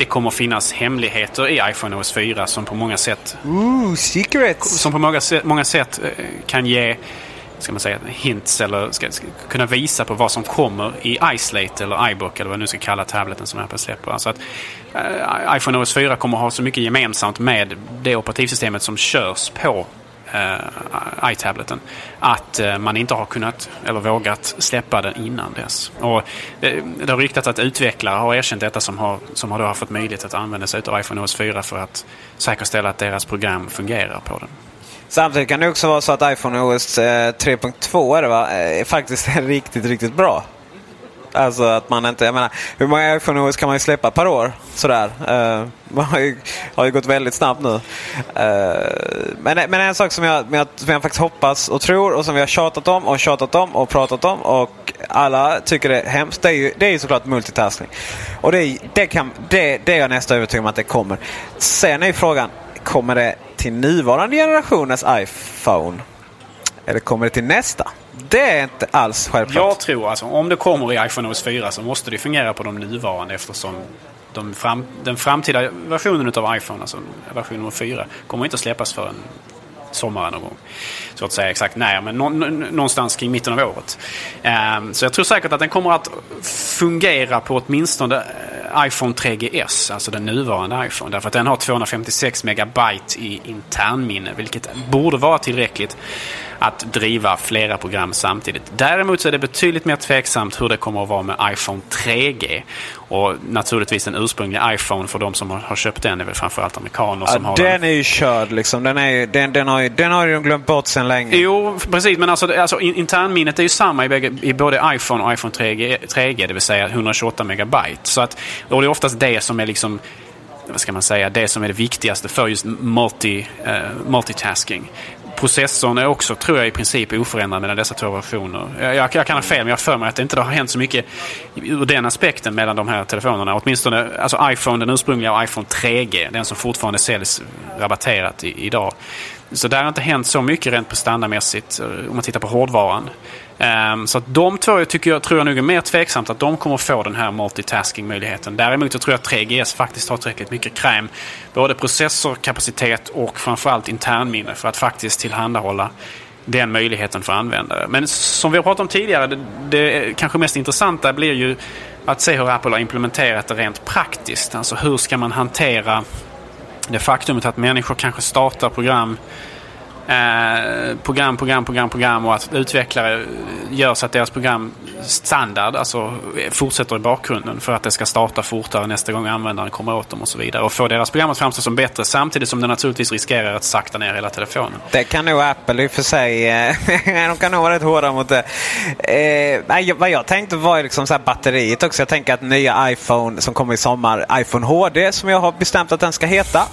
det kommer finnas hemligheter i iPhone OS 4 som på många sätt... Ooh, secrets! Som på många, många sätt eh, kan ge ska man säga, hints eller ska, ska, kunna visa på vad som kommer i iSlate eller iBook eller vad man nu ska kalla tableten som Apple släpper. Alltså att uh, iPhone OS 4 kommer ha så mycket gemensamt med det operativsystemet som körs på uh, iTableten. Att uh, man inte har kunnat eller vågat släppa den innan dess. Och det, det har ryktats att utvecklare har erkänt detta som har, som har då fått möjlighet att använda sig av iPhone OS 4 för att säkerställa att deras program fungerar på den. Samtidigt kan det också vara så att iPhone OS 3.2 eh, är, det, va? är faktiskt är <laughs> riktigt, riktigt bra. Alltså att man inte, jag menar, hur många iPhone OS kan man ju släppa per år? Sådär. Uh, <laughs> man har ju, har ju gått väldigt snabbt nu. Uh, men, men en sak som jag, som jag faktiskt hoppas och tror och som vi har tjatat om och tjatat om och pratat om och alla tycker det är hemskt. Det är ju, det är ju såklart multitasking. Och det, det, kan, det, det är jag nästan övertygad om att det kommer. Sen är ju frågan, kommer det till nuvarande generationens iPhone? Eller kommer det till nästa? Det är inte alls självklart. Jag tror alltså om det kommer i iPhone OS 4 så måste det fungera på de nuvarande eftersom de fram, den framtida versionen av iPhone, alltså version nummer 4, kommer inte att släppas förrän sommaren någon gång. Så att säga exakt när, men någonstans kring mitten av året. Ehm, så jag tror säkert att den kommer att fungera på åtminstone iPhone 3GS, alltså den nuvarande iPhone. Därför att den har 256 megabyte i internminne, vilket borde vara tillräckligt att driva flera program samtidigt. Däremot så är det betydligt mer tveksamt hur det kommer att vara med iPhone 3G. Och naturligtvis den ursprungliga iPhone för de som har köpt den är väl framförallt amerikaner som ja, har den. Den är ju körd liksom. Den, är, den, den, har ju, den har ju glömt bort sedan länge. Jo, precis. Men alltså, alltså internminnet är ju samma i, bägge, i både iPhone och iPhone 3G, 3G, det vill säga 128 megabyte. Så att, och det är oftast det som är liksom vad ska man säga, det som är det viktigaste för just multi, uh, multitasking processorn är också, tror jag, i princip oförändrad mellan dessa två versioner. Jag, jag, jag kan ha fel, men jag har för mig att det inte har hänt så mycket ur den aspekten mellan de här telefonerna. Åtminstone alltså iPhone, den ursprungliga, och iPhone 3G, den som fortfarande säljs rabatterat i, idag. Så där har inte hänt så mycket rent prestandamässigt, eh, om man tittar på hårdvaran. Um, så att de två tycker jag, tror jag nog är mer tveksamt att de kommer få den här multitasking-möjligheten. Däremot jag tror jag att 3GS faktiskt har tillräckligt mycket kräm. Både processorkapacitet och framförallt internminne för att faktiskt tillhandahålla den möjligheten för användare. Men som vi har pratat om tidigare, det, det kanske mest intressanta blir ju att se hur Apple har implementerat det rent praktiskt. Alltså hur ska man hantera det faktumet att människor kanske startar program eh, program, program, program, program och att utvecklare gör så att deras program standard, alltså fortsätter i bakgrunden för att det ska starta fortare nästa gång användaren kommer åt dem och så vidare. Och få deras program att framstå som bättre samtidigt som det naturligtvis riskerar att sakta ner hela telefonen. Det kan nog Apple i och för sig. Eh, <laughs> de kan nog vara rätt hårda mot det. Eh, vad jag tänkte var liksom så batteriet också. Jag tänker att nya iPhone som kommer i sommar, iPhone HD som jag har bestämt att den ska heta.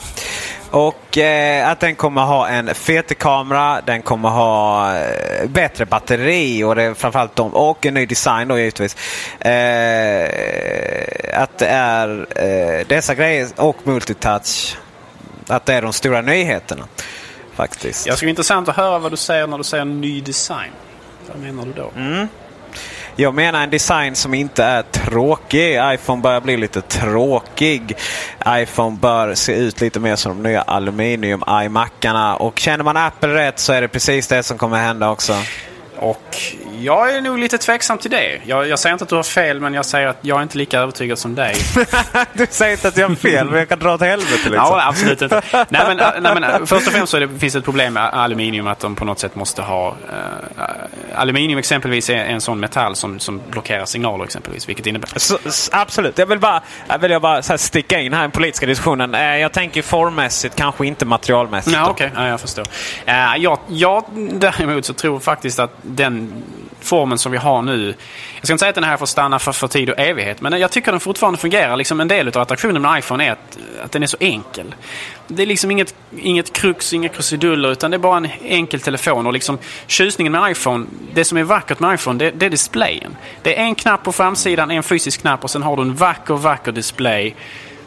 Och eh, att den kommer ha en fet kamera, den kommer ha eh, bättre batteri och det är framförallt de, och en ny design då givetvis. Eh, att det är eh, dessa grejer och multitouch. Att det är de stora nyheterna. Faktiskt. Jag skulle intressant att höra vad du säger när du säger ny design. Vad menar du då? Mm. Jag menar en design som inte är tråkig. iPhone börjar bli lite tråkig. iPhone bör se ut lite mer som de nya aluminium iMacarna. Och känner man Apple rätt så är det precis det som kommer hända också. Och jag är nog lite tveksam till det. Jag, jag säger inte att du har fel, men jag säger att jag är inte lika övertygad som dig. <laughs> du säger inte att jag har fel, men jag kan dra åt helvete liksom. Ja, absolut inte. <laughs> nej, men, nej, men, först och främst så det, finns det ett problem med aluminium, att de på något sätt måste ha... Uh, aluminium exempelvis är en sån metall som, som blockerar signaler exempelvis, vilket innebär... Så, absolut. Jag vill bara, jag vill bara så sticka in här i den politiska diskussionen. Uh, jag tänker formmässigt, kanske inte materialmässigt. Ja, Okej, okay. ja, jag förstår. Uh, jag, jag däremot så tror faktiskt att den formen som vi har nu. Jag ska inte säga att den här får stanna för, för tid och evighet, men jag tycker den fortfarande fungerar. Liksom en del av attraktionen med iPhone är att, att den är så enkel. Det är liksom inget, inget krux, inga krusiduller, utan det är bara en enkel telefon. Och liksom tjusningen med iPhone, det som är vackert med iPhone, det, det är displayen. Det är en knapp på framsidan, en fysisk knapp och sen har du en vacker, vacker display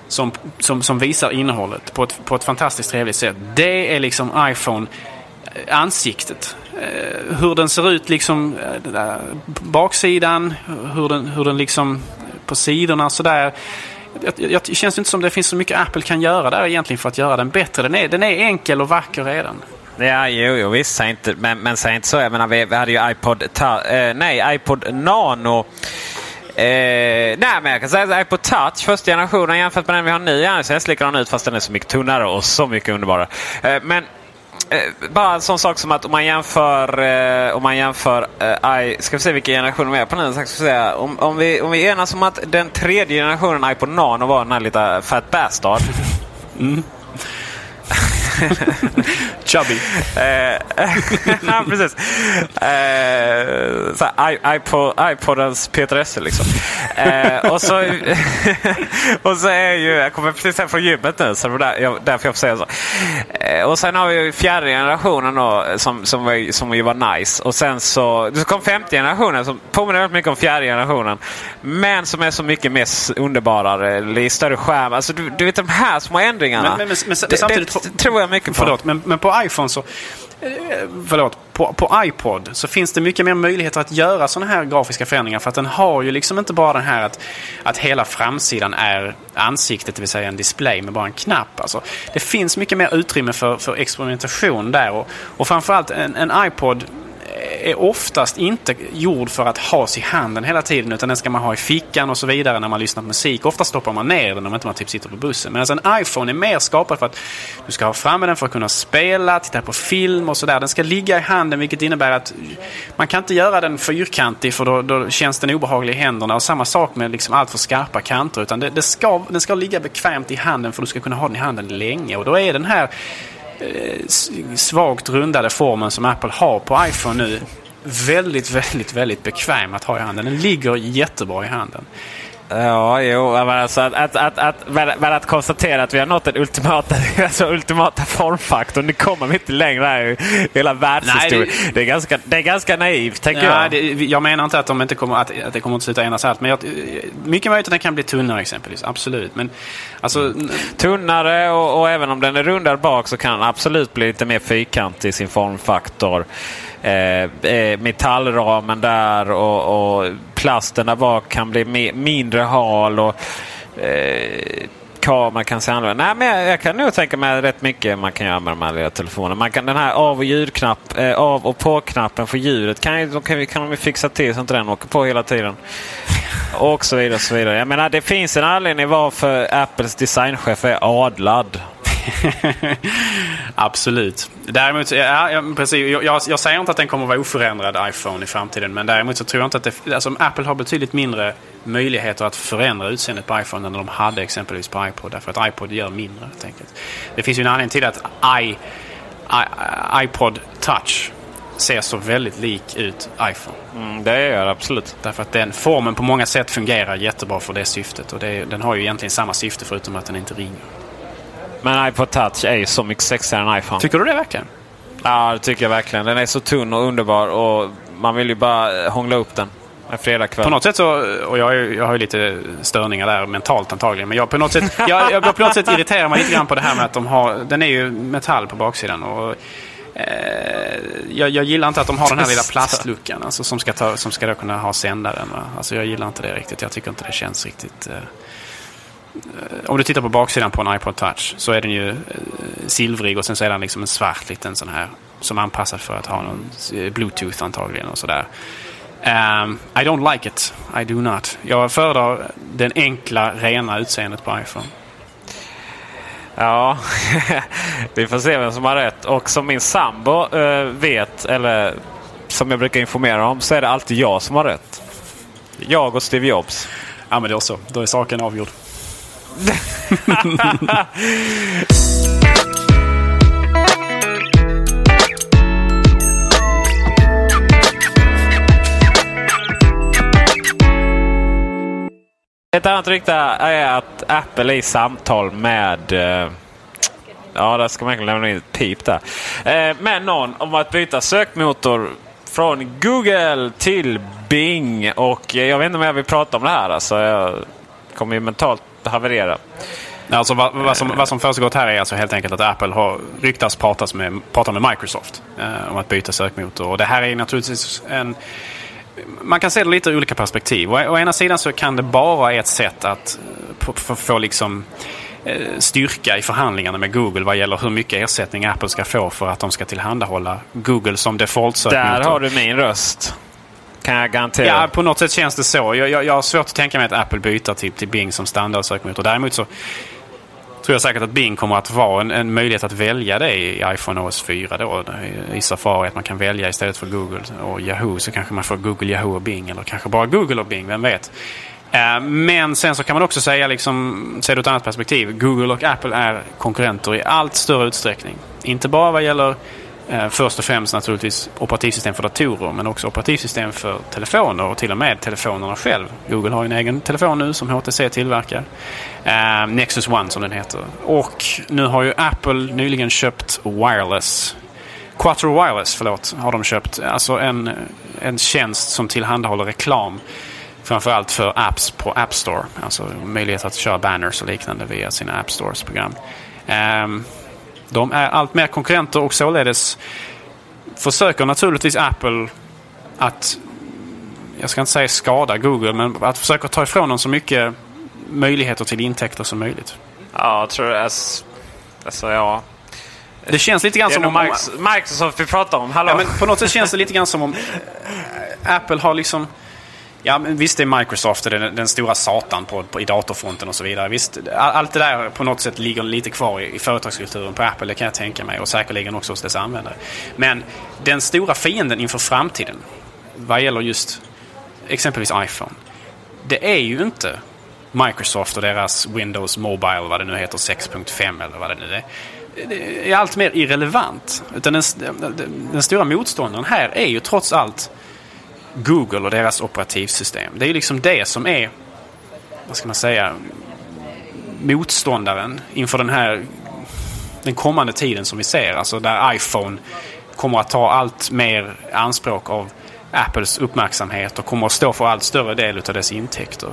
som, som, som visar innehållet på ett, på ett fantastiskt trevligt sätt. Det är liksom iPhone ansiktet. Eh, hur den ser ut liksom eh, baksidan, hur den, hur den liksom eh, på sidorna sådär. Det känns inte som det finns så mycket Apple kan göra där egentligen för att göra den bättre. Den är, den är enkel och vacker redan. Ja, jo, jo visst. Säg inte, men, men säg inte så. Jag menar, vi, vi hade ju iPod, ta, eh, nej, iPod Nano. Eh, nej, men jag kan säga att iPod Touch, första generationen jämfört med den vi har nu, ser likadan ut fast den är så mycket tunnare och så mycket underbarare. Eh, men Eh, bara en sån sak som att om man jämför, eh, om man jämför eh, I, ska vi se vilken generation vi är på nu. Ska vi säga. Om, om, vi, om vi enas om att den tredje generationen iPod Nano var den här lilla Fat Bastard. <laughs> <laughs> Mm. <laughs> Chubby. <laughs> ja, precis. Uh, iPod, iPodens Peter Esse liksom. uh, och, så, <laughs> och så är ju, jag kommer precis hem från gymmet nu så det var där, jag, därför jag får säga så. Och sen har vi ju fjärde generationen då, som, som, var, som ju var nice. Och sen så, så kom femte generationen som påminner väldigt mycket om fjärde generationen. Men som är så mycket mer underbarare, större skärm. Alltså du, du vet de här små ändringarna. Men, men, men, men samtidigt... Det, det, tror jag mycket. Förlåt, men, men på iPhone så... Eh, förlåt, på, på iPod så finns det mycket mer möjligheter att göra sådana här grafiska förändringar. För att den har ju liksom inte bara den här att, att hela framsidan är ansiktet, det vill säga en display med bara en knapp. Alltså, det finns mycket mer utrymme för, för experimentation där. Och, och framförallt en, en iPod är oftast inte gjord för att has i handen hela tiden utan den ska man ha i fickan och så vidare när man lyssnar på musik. Ofta stoppar man ner den om inte man typ sitter på bussen. Medan alltså, en iPhone är mer skapad för att du ska ha framme den för att kunna spela, titta på film och sådär. Den ska ligga i handen vilket innebär att man kan inte göra den fyrkantig för då, då känns den obehaglig i händerna. Och samma sak med liksom allt för skarpa kanter. Utan det, det ska, den ska ligga bekvämt i handen för att du ska kunna ha den i handen länge. Och då är den här Eh, svagt rundade formen som Apple har på iPhone nu väldigt, väldigt, väldigt bekväm att ha i handen. Den ligger jättebra i handen. Ja, jo, men alltså att, att, att, att, men, att konstatera att vi har nått den ultimata, <laughs> alltså, ultimata formfaktorn. Det kommer vi inte längre här i hela världshistorien. Det- det... är ganska, det är ganska naivt, tänker Ja, jag. det, jag menar inte att, de inte kommer, att, att det kommer inte sluta enas allt. Men jag, mycket möjligt att den kan bli tunnare exempelvis. Absolut. Men alltså, Tunnare och, och även om den är rundad bak så kan den absolut bli lite mer fyrkantig i sin formfaktor. Eh, eh, metallramen där och, och plasten där bak kan bli me, mindre hal. och eh, Kameran kan se annorlunda. Nej, men jag, jag kan nog tänka mig rätt mycket man kan göra med de här lilla telefonerna. Man kan, den här av och ljudknapp, eh, av och på-knappen för ljudet kan, de kan, kan de ju fixa till så inte den åker på hela tiden. Och så vidare. Och så vidare. Jag menar, det finns en anledning varför Apples designchef är adlad. <laughs> Absolut. Däremot, ja, precis, jag, jag, jag säger inte att den kommer att vara oförändrad iPhone i framtiden. Men däremot så tror jag inte att det, alltså, Apple har betydligt mindre möjligheter att förändra utseendet på iPhone än de hade exempelvis på iPod. Därför att iPod gör mindre helt enkelt. Det finns ju en anledning till att I, I, iPod Touch ser så väldigt lik ut iPhone. Mm, det gör det absolut. Därför att den formen på många sätt fungerar jättebra för det syftet. Och det, den har ju egentligen samma syfte förutom att den inte ringer. Men iPod Touch är ju så mycket sexigare än iPhone. Tycker du det verkligen? Ja, det tycker jag verkligen. Den är så tunn och underbar och man vill ju bara hångla upp den en fredagkväll. På något sätt så, och jag, är, jag har ju lite störningar där mentalt antagligen, men jag på något sätt, jag, jag på något sätt irriterar mig lite grann på det här med att de har, den är ju metall på baksidan. Och, eh, jag, jag gillar inte att de har den här lilla plastluckan alltså, som ska, ta, som ska då kunna ha sändaren. Va? Alltså, jag gillar inte det riktigt. Jag tycker inte det känns riktigt... Eh, om du tittar på baksidan på en iPod Touch så är den ju eh, silvrig och sen så är den liksom en svart liten sån här som är anpassad för att ha någon eh, bluetooth antagligen och sådär. Um, I don't like it. I do not. Jag föredrar den enkla, rena utseendet på iPhone. Ja, <laughs> vi får se vem som har rätt. Och som min sambo eh, vet, eller som jag brukar informera om, så är det alltid jag som har rätt. Jag och Steve Jobs. Ja, men då så. Då är saken avgjord. <laughs> Ett annat rykte är att Apple är i samtal med... eh, Ja, där ska man egentligen lämna in ett pip där. Eh, Med någon om att byta sökmotor från Google till Bing. Och eh, jag vet inte om jag vill prata om det här. Alltså, jag kommer ju mentalt haverera. Alltså, vad, vad, som, vad som försiggått här är alltså helt enkelt att Apple har ryktas pratas med, prata med Microsoft eh, om att byta sökmotor. Och det här är naturligtvis en... Man kan se det lite ur olika perspektiv. Å, å ena sidan så kan det bara vara ett sätt att eh, få liksom eh, styrka i förhandlingarna med Google vad gäller hur mycket ersättning Apple ska få för att de ska tillhandahålla Google som default-sökmotor. Där har du min röst. Kan jag garantera. Ja, på något sätt känns det så. Jag, jag, jag har svårt att tänka mig att Apple byter till, till Bing som standardsökmotor. Däremot så tror jag säkert att Bing kommer att vara en, en möjlighet att välja det i iPhone OS 4 då. I Safari att man kan välja istället för Google och Yahoo så kanske man får Google, Yahoo och Bing eller kanske bara Google och Bing, vem vet. Eh, men sen så kan man också säga, liksom, se det ur ett annat perspektiv. Google och Apple är konkurrenter i allt större utsträckning. Inte bara vad gäller eh, Eh, först och främst naturligtvis operativsystem för datorer men också operativsystem för telefoner och till och med telefonerna själv. Google har en egen telefon nu som HTC tillverkar. Eh, Nexus One som den heter. Och nu har ju Apple nyligen köpt Wireless. Quattro Wireless, förlåt, har de köpt. Alltså en, en tjänst som tillhandahåller reklam. Framförallt för apps på App Store. Alltså möjlighet att köra banners och liknande via sina App Stores program. Um, ehm, de är allt mer konkurrenter och således försöker naturligtvis Apple att, jag ska inte säga skada Google, men att försöka ta ifrån dem så mycket möjligheter till intäkter som möjligt. Ja, jag tror det. Alltså, ja. Det känns lite grann som om... Microsoft vi pratar om. Hallå? Ja, men på något sätt känns det lite grann som om <laughs> Apple har liksom... Ja, men visst är Microsoft den, den stora satan på, på, i datorfronten och så vidare. Visst, allt det där på något sätt ligger lite kvar i, i företagskulturen på Apple, det kan jag tänka mig. Och säkerligen också hos dess användare. Men den stora fienden inför framtiden, vad gäller just exempelvis iPhone. Det är ju inte Microsoft och deras Windows Mobile, vad det nu heter, 6.5 eller vad det nu är. Det är allt mer irrelevant. Utan den, den, den stora motståndaren här är ju trots allt Google och deras operativsystem. Det är ju liksom det som är, vad ska man säga, motståndaren inför den här den kommande tiden som vi ser. Alltså där iPhone kommer att ta allt mer anspråk av Apples uppmärksamhet och kommer att stå för allt större del av dess intäkter.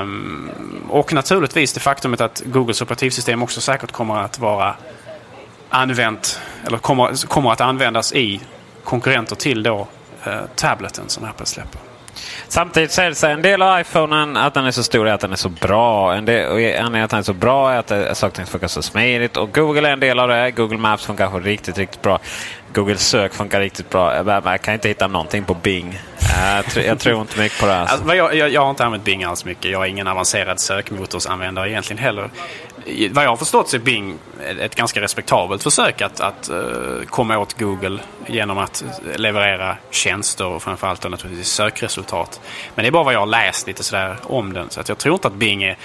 Um, och naturligtvis det faktumet att Googles operativsystem också säkert kommer att vara använt eller kommer, kommer att användas i konkurrenter till då tableten som Apple släpper. Samtidigt säger det sig en del av iPhonen att den är så stor är att den är så bra. En del, anledningen att den är så bra är att saker och funkar så smidigt. Och Google är en del av det. Google Maps funkar riktigt, riktigt bra. Google sök funkar riktigt bra. Jag kan inte hitta någonting på Bing. Jag, tror, jag tror inte mycket på det. Alltså. Alltså, jag, jag, jag, har inte använt Bing alls mycket. Jag är ingen avancerad sökmotorsanvändare egentligen heller. Vad jag har förstått så är Bing ett ganska respektabelt försök att, att uh, komma åt Google genom att leverera tjänster och framförallt naturligtvis sökresultat. Men det är bara vad jag har läst lite sådär om den. Så att jag tror inte att Bing är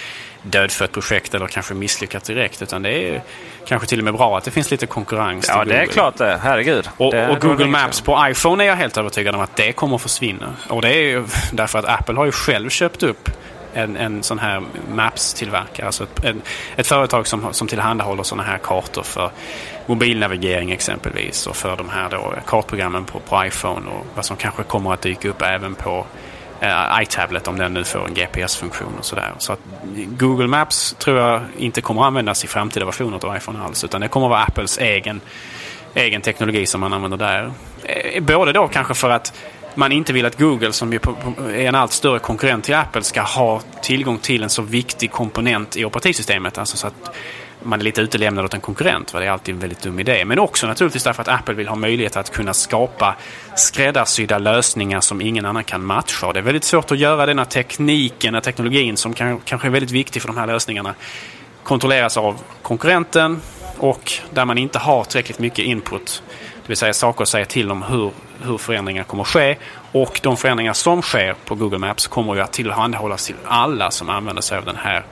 dödfött projekt eller kanske misslyckat direkt. Utan det är kanske till och med bra att det finns lite konkurrens. Ja, det är klart det. Herregud. Och, det och Google Maps på iPhone är jag helt övertygad om att det kommer att försvinna. Och det är ju <laughs> därför att Apple har ju själv köpt upp en, en sån här Maps-tillverkare. Alltså ett, en, ett företag som, som tillhandahåller sådana här kartor för mobilnavigering exempelvis. Och för de här då kartprogrammen på, på iPhone och vad som kanske kommer att dyka upp även på eh, iTablet om den nu får en GPS-funktion och sådär. Så att Google Maps tror jag inte kommer att användas i framtida versioner av iPhone alls. Utan det kommer att vara Apples egen, egen teknologi som man använder där. Eh, både då kanske för att man inte vill att Google, som ju är en allt större konkurrent till Apple, ska ha tillgång till en så viktig komponent i operativsystemet. Alltså så att man är lite utelämnad åt en konkurrent. Det är alltid en väldigt dum idé. Men också naturligtvis därför att Apple vill ha möjlighet att kunna skapa skräddarsydda lösningar som ingen annan kan matcha. det är väldigt svårt att göra denna tekniken, den teknologin som kan, kanske är väldigt viktig för de här lösningarna kontrolleras av konkurrenten och där man inte har tillräckligt mycket input. Det vill säga saker att säga till om hur, hur förändringar kommer att ske. Och de förändringar som sker på Google Maps kommer ju att tillhandahållas till alla som använder sig av den här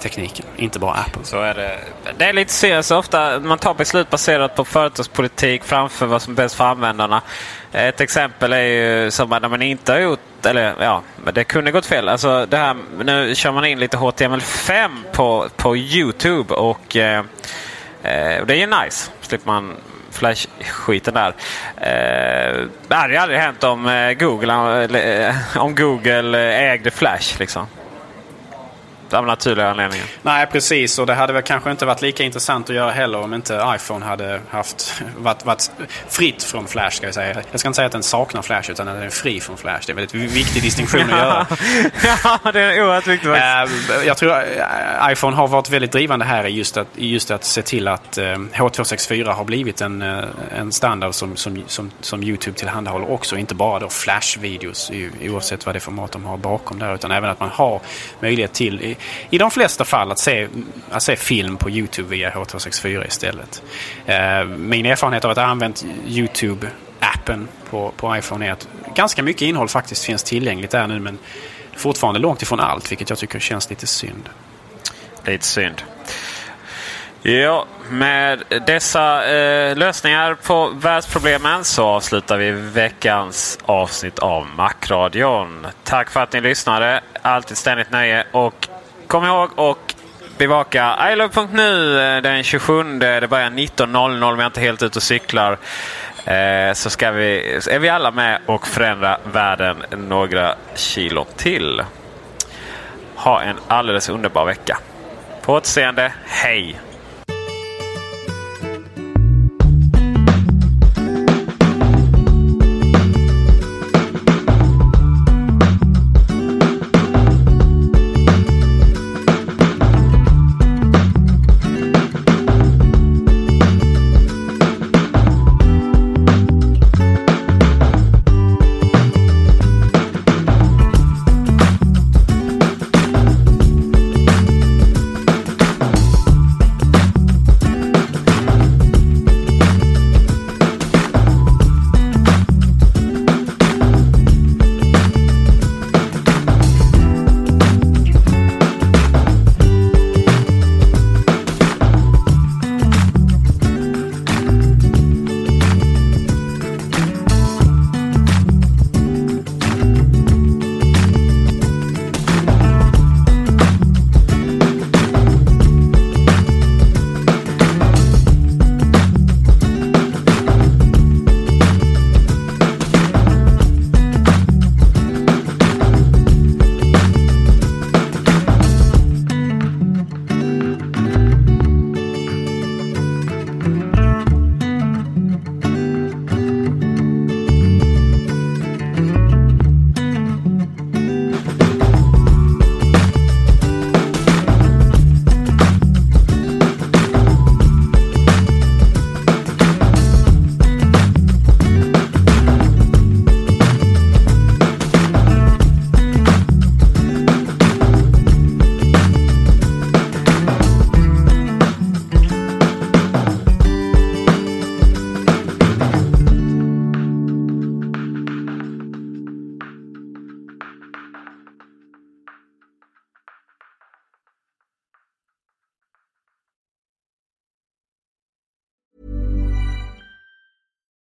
tekniken, inte bara Apple. Så är det. Det är lite så, ofta man tar beslut baserat på företagspolitik framför vad som är bäst för användarna. Ett exempel är ju som när man inte har gjort, eller ja, det kunde gått fel. Alltså det här, nu kör man in lite HTML5 på, på Youtube och eh, eh det är ju nice. Slipper man Flash-skiten där. Eh, det hade ju aldrig hänt om eh, Google, eh, om Google eh, ägde Flash. Liksom av naturliga anledningar. Nej, precis. Och det hade väl kanske inte varit lika intressant att göra heller om inte iPhone hade haft, varit, varit fritt från Flash. Ska jag, säga. jag ska inte säga att den saknar Flash, utan att den är fri från Flash. Det är en väldigt viktig distinktion att göra. <laughs> ja, det är oerhört viktigt. Uh, jag tror uh, iPhone har varit väldigt drivande här i just att, just att se till att uh, H264 har blivit en, en standard som, som, som, som YouTube tillhandahåller också. Inte bara då Flash-videos oavsett vad det är format de har bakom där, utan även att man har möjlighet till i de flesta fall att se, att se film på Youtube via H264 istället. Eh, min erfarenhet av att ha använt Youtube-appen på, på iPhone är att ganska mycket innehåll faktiskt finns tillgängligt där nu men fortfarande långt ifrån allt vilket jag tycker känns lite synd. Lite synd. Ja, med dessa eh, lösningar på världsproblemen så avslutar vi veckans avsnitt av Macradion. Tack för att ni lyssnade. Alltid ständigt nöje och Kom ihåg och bevaka ilove.nu eh, den 27. Det börjar 19.00 om jag inte helt ute och cyklar. Eh, så ska vi, är vi alla med och förändra världen några kilo till. Ha en alldeles underbar vecka. På återseende. Hej!